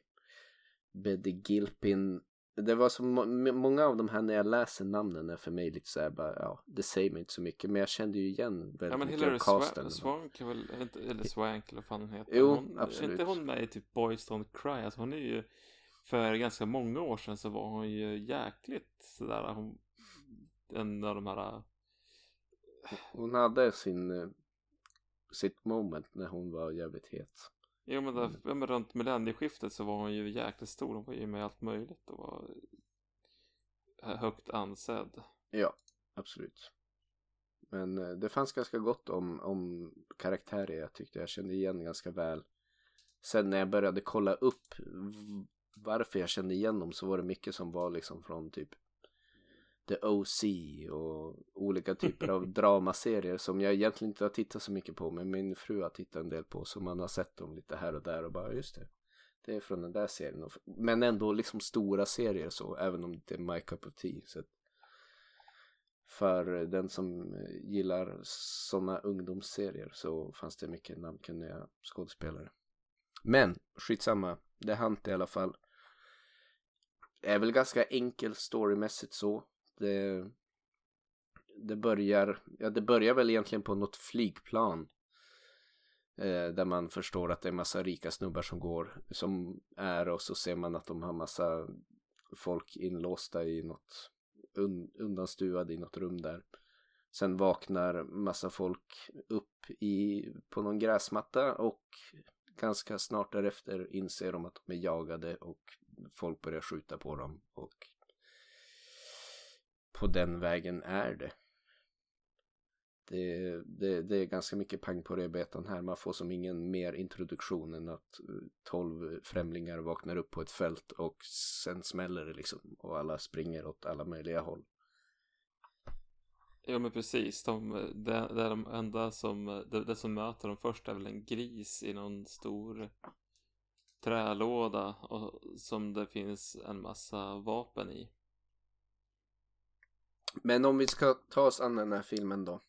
Betty Gilpin. Det var så må- många av de här när jag läser namnen är för mig lite så här bara, ja, det säger mig inte så mycket. Men jag kände ju igen väldigt Ja men mycket Hilary av casten. Swank, är väl, eller Swank eller vad fan hon heter. Jo, hon, absolut. Är inte hon med i typ Boys Don't Cry? Alltså hon är ju, för ganska många år sedan så var hon ju jäkligt sådär, hon, en av de här, Hon hade sin, eh, sitt moment när hon var jävligt het. Jo men, Mm. där, ja, men runt millennieskiftet så var hon ju jäkligt stor, hon var ju med i allt möjligt och var högt ansedd. Ja, absolut. Men eh, det fanns ganska gott om, om karaktärer jag tyckte jag kände igen ganska väl. Sen när jag började kolla upp varför jag kände igen dem så var det mycket som var liksom från typ The OC och olika typer av dramaserier som jag egentligen inte har tittat så mycket på men min fru har tittat en del på så man har sett dem lite här och där och bara just det. Det är från den där serien. Men ändå liksom stora serier så även om det inte är my cup of tea. Så för den som gillar sådana ungdomsserier så fanns det mycket namnkunniga skådespelare. Men skitsamma, det Hunt i alla fall. Är väl ganska enkel storymässigt så. Det, eh, det börjar, ja det börjar väl egentligen på något flygplan. Eh, där man förstår att det är massa rika snubbar som går, som är och så ser man att de har massa folk inlåsta i något un, undanstuvade i något rum där. Sen vaknar massa folk upp i, på någon gräsmatta och ganska snart därefter inser de att de är jagade och folk börjar skjuta på dem och på den vägen är det. Det, det, det är ganska mycket pang på rödbetan här. Man får som ingen mer introduktion än att eh, tolv främlingar vaknar upp på ett fält och sen smäller det liksom och alla springer åt alla möjliga håll. Ja men precis, de, eh, det, det är de enda som, eh, det, det som möter dem först är väl en gris i någon stor trälåda och som det finns en massa vapen i. Men om vi ska ta oss an den här filmen då.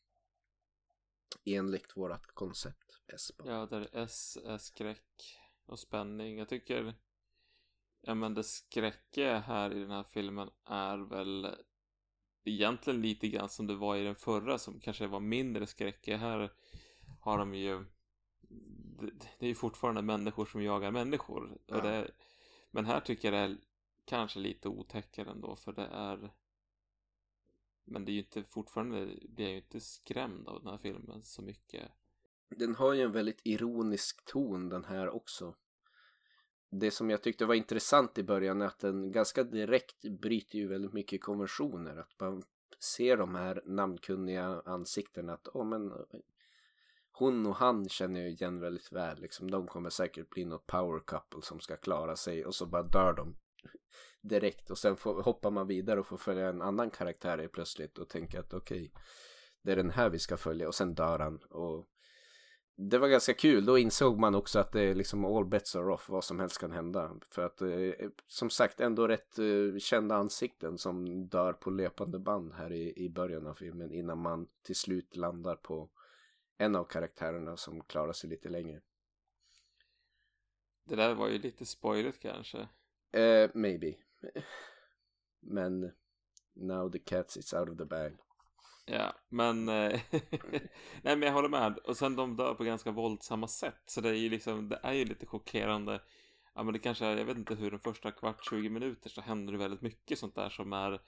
Enligt vårat koncept Espa. Ja, där S är skräck och spänning. Jag tycker, ja men det skräckiga här i den här filmen är väl egentligen lite grann som det var i den förra som kanske var mindre skräckiga. Här har de ju det är ju fortfarande människor som jagar människor. Ja. Det, men här tycker jag det är kanske lite otäckare ändå för det är men det är ju inte fortfarande blir jag ju inte skrämd av den här filmen så mycket. Den har ju en väldigt ironisk ton den här också. Det som jag tyckte var intressant i början är att den ganska direkt bryter ju väldigt mycket konventioner. Att man ser de här namnkunniga ansiktena att oh, men, hon och han känner jag igen väldigt väl. Liksom, de kommer säkert bli något power couple som ska klara sig och så bara dör de direkt och sen får, hoppar man vidare och får följa en annan karaktär helt plötsligt och tänker att okej, det är den här vi ska följa och sen dör han och det var ganska kul, då insåg man också att det är liksom all bets are off, vad som helst kan hända. För att eh, eh, som sagt ändå rätt eh, kända ansikten som dör på löpande band här i, i början av filmen innan man till slut landar på en av karaktärerna som klarar sig lite längre. Det där var ju lite spoiligt kanske. Eh, maybe. Men now the cat is out of the bag. Ja, men... eh, Nej, men jag håller med. Och sen de dör på ganska våldsamma sätt. Så det är ju liksom, det är ju lite chockerande. Ja, men det kanske, är- jag vet inte hur den första kvart, 20 minuter så händer det väldigt mycket sånt där som är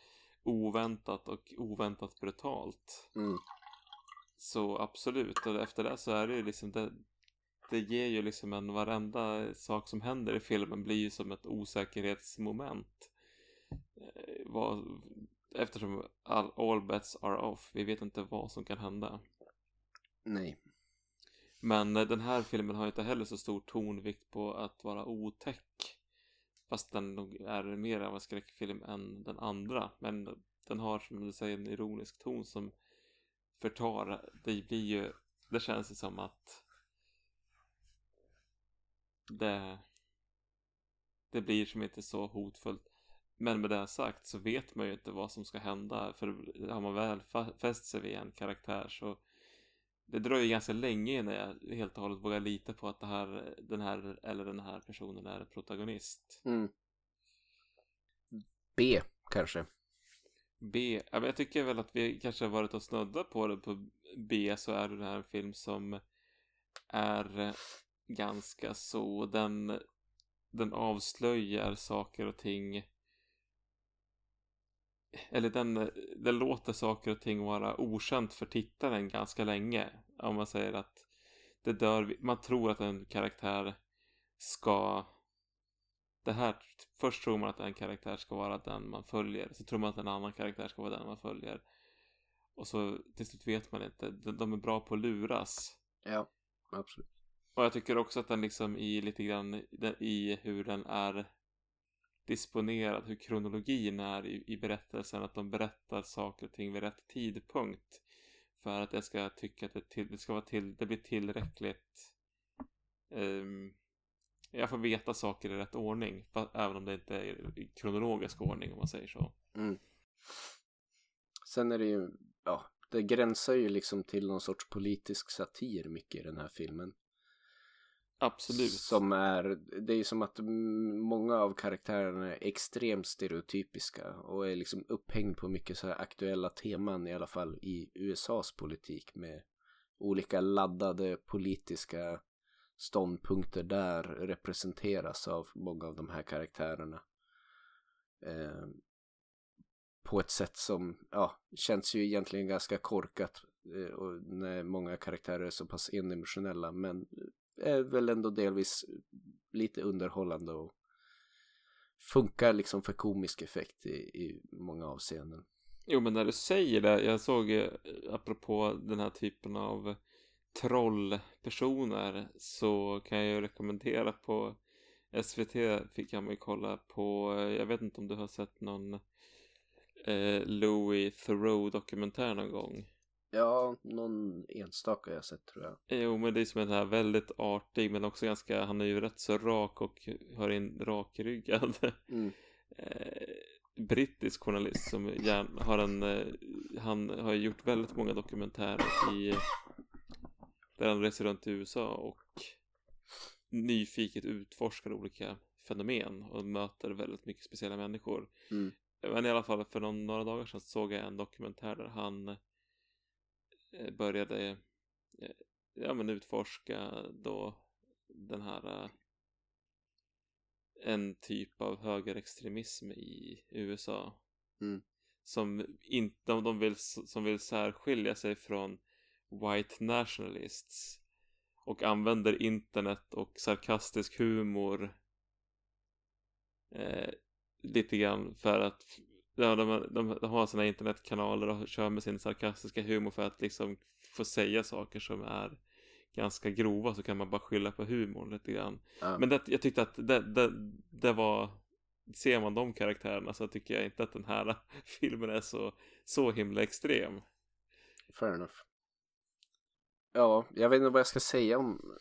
oväntat och oväntat brutalt. Mm. Så absolut, och efter det så är det ju liksom det, det ger ju liksom en varenda sak som händer i filmen blir ju som ett osäkerhetsmoment. Eh, vad, eftersom all, all bets are off, vi vet inte vad som kan hända. Nej. Men eh, den här filmen har inte heller så stor tonvikt på att vara otäck. Fast den nog är mer av en skräckfilm än den andra. Men den har som du säger en ironisk ton som förtar. Det blir ju, det känns ju som att det, det blir som inte så hotfullt. Men med det sagt så vet man ju inte vad som ska hända. För har man väl fäst sig vid en karaktär så det dröjer ganska länge innan jag helt och hållet vågar lita på att det här, den här eller den här personen är protagonist. Mm. B kanske. B, ja, men jag tycker väl att vi kanske har varit och snuddat på det på B så är det här en film som är ganska så, den, den avslöjar saker och ting eller den, den låter saker och ting vara okänt för tittaren ganska länge. Om man säger att det dör, man tror att en karaktär ska det här, först tror man att en karaktär ska vara den man följer. Så tror man att en annan karaktär ska vara den man följer. Och så till slut vet man inte. De, de är bra på att luras. Ja, absolut. Och jag tycker också att den liksom i lite grann i hur den är disponerad, hur kronologin är i, i berättelsen, att de berättar saker och ting vid rätt tidpunkt. För att jag ska tycka att det, till, det ska vara till, det blir tillräckligt um, jag får veta saker i rätt ordning, även om det inte är i kronologisk ordning om man säger så. Mm. Sen är det ju, ja, det gränsar ju liksom till någon sorts politisk satir mycket i den här filmen. Absolut. Som är, det är ju som att många av karaktärerna är extremt stereotypiska och är liksom upphängd på mycket så här aktuella teman i alla fall i USAs politik med olika laddade politiska ståndpunkter där representeras av många av de här karaktärerna. Eh, på ett sätt som ja, känns ju egentligen ganska korkat eh, och när många karaktärer är så pass endimensionella men är väl ändå delvis lite underhållande och funkar liksom för komisk effekt i, i många avseenden. Jo men när du säger det, jag såg eh, apropå den här typen av trollpersoner så kan jag ju rekommendera på SVT fick jag mig kolla på, eh, jag vet inte om du har sett någon eh, Louis Theroux dokumentär någon gång? Ja, någon enstaka jag sett tror jag. Jo, men det är som en här väldigt artig men också ganska, han är ju rätt så rak och har en rakryggad Mm. eh, brittisk journalist som gärna har en, eh, han har gjort väldigt många dokumentärer i där han reser runt i USA och nyfiket utforskar olika fenomen och möter väldigt mycket speciella människor. Mm. Men i alla fall för någon, några dagar sedan såg jag en dokumentär där han eh, började eh, ja, men utforska då den här eh, en typ av högerextremism i USA. Mm. Som inte, om de vill, som vill särskilja sig från white nationalists och använder internet och sarkastisk humor eh, lite grann för att ja, de, de, de har sina internetkanaler och kör med sin sarkastiska humor för att liksom få säga saker som är ganska grova så kan man bara skylla på humorn lite grann. Ja. Men det, jag tyckte att det, det, det var ser man de karaktärerna så tycker jag inte att den här filmen är så, så himla extrem. Fair enough. Ja, jag vet inte vad jag ska säga om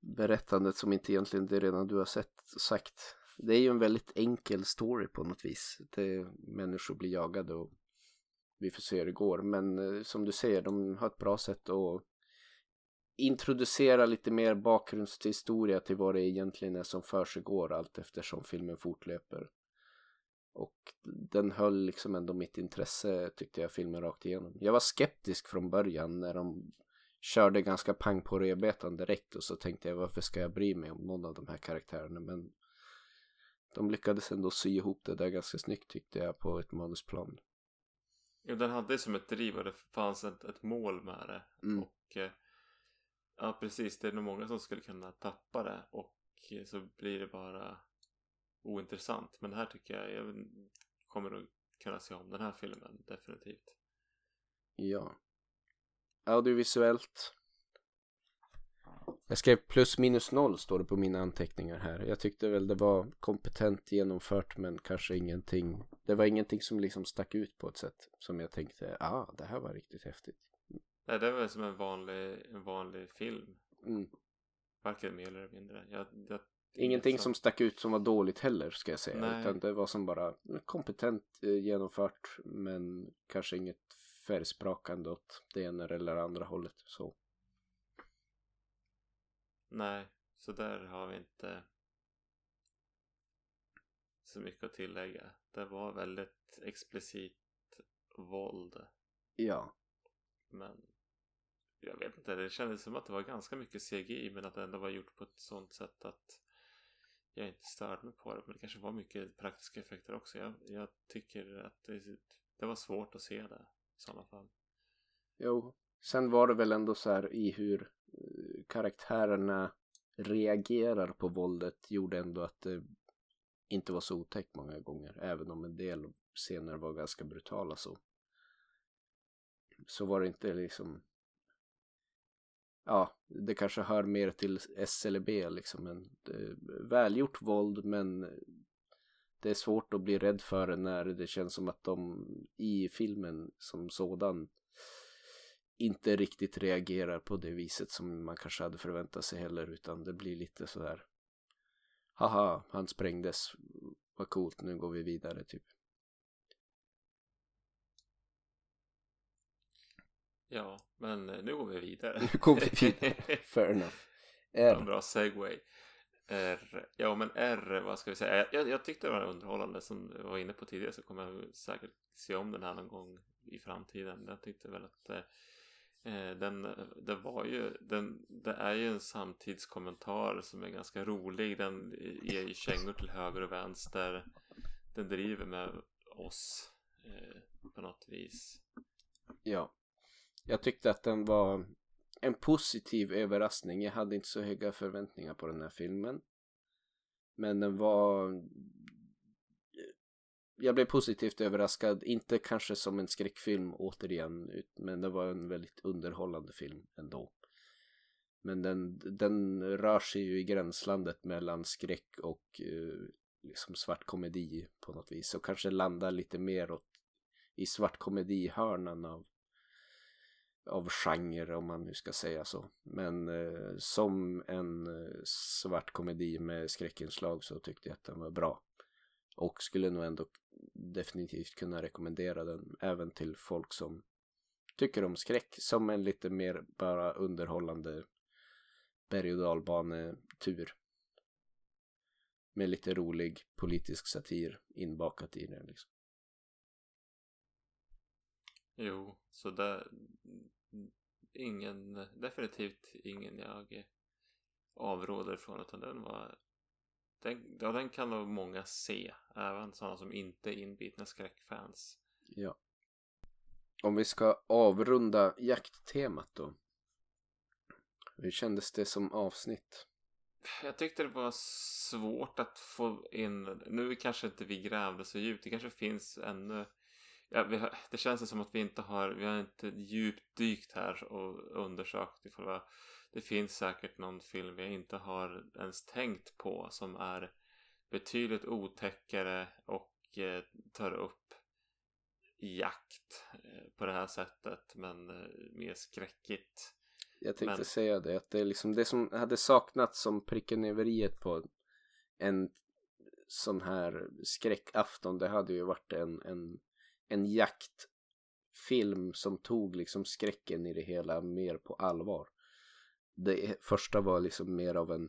berättandet som inte egentligen det redan du har sett sagt. Det är ju en väldigt enkel story på något vis. Det, människor blir jagade och vi får se hur det går. Men eh, som du säger, de har ett bra sätt att introducera lite mer bakgrundshistoria till vad det egentligen är som försiggår allt eftersom filmen fortlöper. Och den höll liksom ändå mitt intresse tyckte jag filmen rakt igenom. Jag var skeptisk från början när de körde ganska pang på rödbetan direkt och så tänkte jag varför ska jag bry mig om någon av de här karaktärerna men de lyckades ändå sy ihop det där ganska snyggt tyckte jag på ett manusplan. Ja, den hade som ett driv och det fanns ett, ett mål med det. Mm. Och eh, ja, precis. Det är nog många som skulle kunna tappa det och eh, så blir det bara ointressant. Men det här tycker jag, jag kommer att kunna se om den här filmen definitivt. Ja. Audiovisuellt. Jag skrev plus minus noll står det på mina anteckningar här. Jag tyckte väl det var kompetent genomfört men kanske ingenting. Det var ingenting som liksom stack ut på ett sätt som jag tänkte, ah det här var riktigt häftigt. Nej, det var som en vanlig, en vanlig film. Mm. Varken mer eller mindre. Jag, jag, Ingenting som stack ut som var dåligt heller ska jag säga. Nej. Utan det var som bara kompetent eh, genomfört men kanske inget färgsprakande åt det ena eller andra hållet. Så. Nej, så där har vi inte så mycket att tillägga. Det var väldigt explicit våld. Ja. Men jag vet inte, det kändes som att det var ganska mycket CGI men att det ändå var gjort på ett sånt sätt att jag inte störde mig på det. Men det kanske var mycket praktiska effekter också. Jag, jag tycker att det, det var svårt att se det i sådana fall. Jo. Sen var det väl ändå så här i hur karaktärerna reagerar på våldet gjorde ändå att det inte var så otäckt många gånger. Även om en del scener var ganska brutala så. Så var det inte liksom ja, det kanske hör mer till S eller B liksom. Men välgjort våld men det är svårt att bli rädd för det när det känns som att de i filmen som sådan inte riktigt reagerar på det viset som man kanske hade förväntat sig heller utan det blir lite sådär haha, han sprängdes, vad coolt, nu går vi vidare typ. Ja, men eh, nu går vi vidare. Nu går vi vidare, fair enough. R. bra segway. R. Ja, men R, vad ska vi säga? Jag, jag tyckte det var underhållande. Som jag var inne på tidigare så kommer jag säkert se om den här någon gång i framtiden. Jag tyckte väl att Eh, den, den, var ju, den, det är ju en samtidskommentar som är ganska rolig. Den ger ju kängor till höger och vänster. Den driver med oss eh, på något vis. Ja. Jag tyckte att den var en positiv överraskning. Jag hade inte så höga förväntningar på den här filmen. Men den var... Jag blev positivt överraskad. Inte kanske som en skräckfilm återigen. Men det var en väldigt underhållande film ändå. Men den, den rör sig ju i gränslandet mellan skräck och eh, liksom svart komedi på något vis. Och kanske landar lite mer åt, i svart komedi-hörnan av av genre om man nu ska säga så. Men eh, som en eh, svart komedi med skräckinslag så tyckte jag att den var bra. Och skulle nog ändå definitivt kunna rekommendera den även till folk som tycker om skräck som en lite mer bara underhållande berg och dalbanetur. Med lite rolig politisk satir inbakat i den liksom. Jo, så där... Ingen, definitivt ingen jag avråder från utan den var... Den, ja, den kan nog många se. Även sådana som inte är inbitna skräckfans. Ja. Om vi ska avrunda jakttemat då. Hur kändes det som avsnitt? Jag tyckte det var svårt att få in... Nu kanske inte vi grävde så djupt. Det kanske finns ännu... Ja, har, det känns som att vi inte har... Vi har inte djupdykt här och undersökt ifall vi har, Det finns säkert någon film vi inte har ens tänkt på som är betydligt otäckare och eh, tar upp jakt eh, på det här sättet men eh, mer skräckigt. Jag tänkte Men- säga det, att det är liksom det som hade saknats som pricken över iet på en sån här skräckafton, det hade ju varit en, en, en jaktfilm som tog liksom skräcken i det hela mer på allvar. Det första var liksom mer av en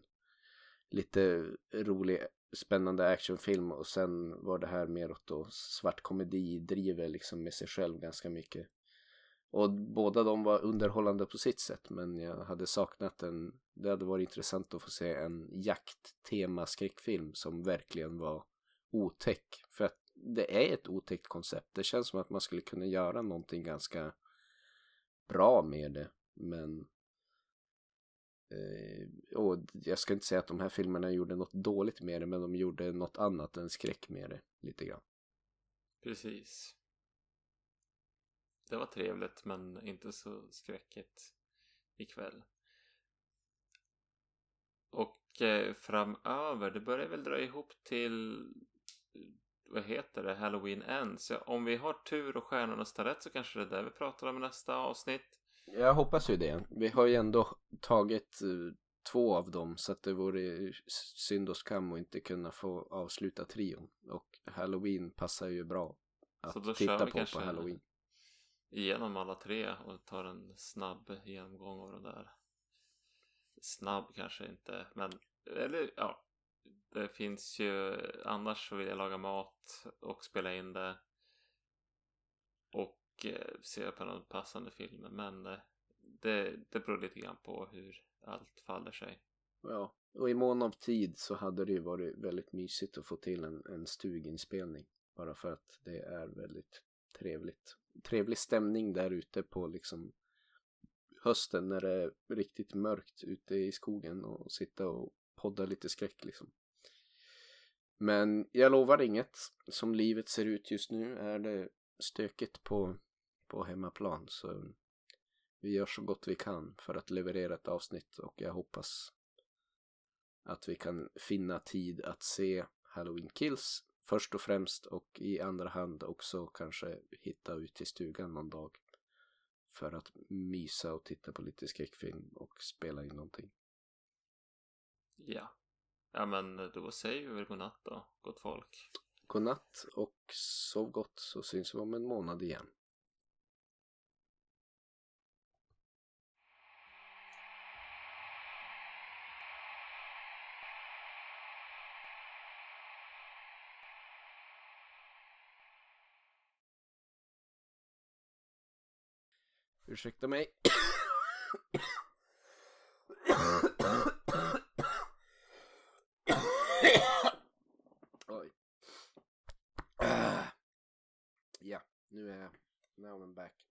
lite rolig, spännande actionfilm och sen var det här mer åt då svart komedi, driver liksom med sig själv ganska mycket. Och båda de var underhållande på sitt sätt men jag hade saknat en, det hade varit intressant att få se en jakttema skräckfilm som verkligen var otäck. För att det är ett otäckt koncept. Det känns som att man skulle kunna göra någonting ganska bra med det. Men Eh, och jag ska inte säga att de här filmerna gjorde något dåligt med det men de gjorde något annat än skräck med det lite grann. Precis. Det var trevligt men inte så skräckigt ikväll. Och eh, framöver, det börjar väl dra ihop till vad heter det, Halloween Ends. Om vi har tur och stjärnorna står rätt så kanske det är det vi pratar om i nästa avsnitt. Jag hoppas ju det. Vi har ju ändå tagit eh, två av dem så att det vore synd och skam att inte kunna få avsluta trion. Och Halloween passar ju bra att titta på på Halloween. Igenom alla tre och tar en snabb genomgång av de där. Snabb kanske inte, men eller ja. Det finns ju, annars så vill jag laga mat och spela in det. Och Eh, se på någon passande film. Men eh, det, det beror lite grann på hur allt faller sig. Ja, och i mån av tid så hade det ju varit väldigt mysigt att få till en, en stuginspelning. Bara för att det är väldigt trevligt. Trevlig stämning där ute på liksom hösten när det är riktigt mörkt ute i skogen och sitta och podda lite skräck liksom. Men jag lovar inget. Som livet ser ut just nu är det stökigt på, på hemmaplan. Så vi gör så gott vi kan för att leverera ett avsnitt och jag hoppas att vi kan finna tid att se Halloween Kills först och främst och i andra hand också kanske hitta ut till stugan någon dag för att mysa och titta på lite skräckfilm och spela in någonting. Ja. Ja men då säger vi väl godnatt då, gott folk. Godnatt och sov gott så syns vi om en månad igen. Ursäkta mig. Oj. Ja. Nu är jag, now I'm back.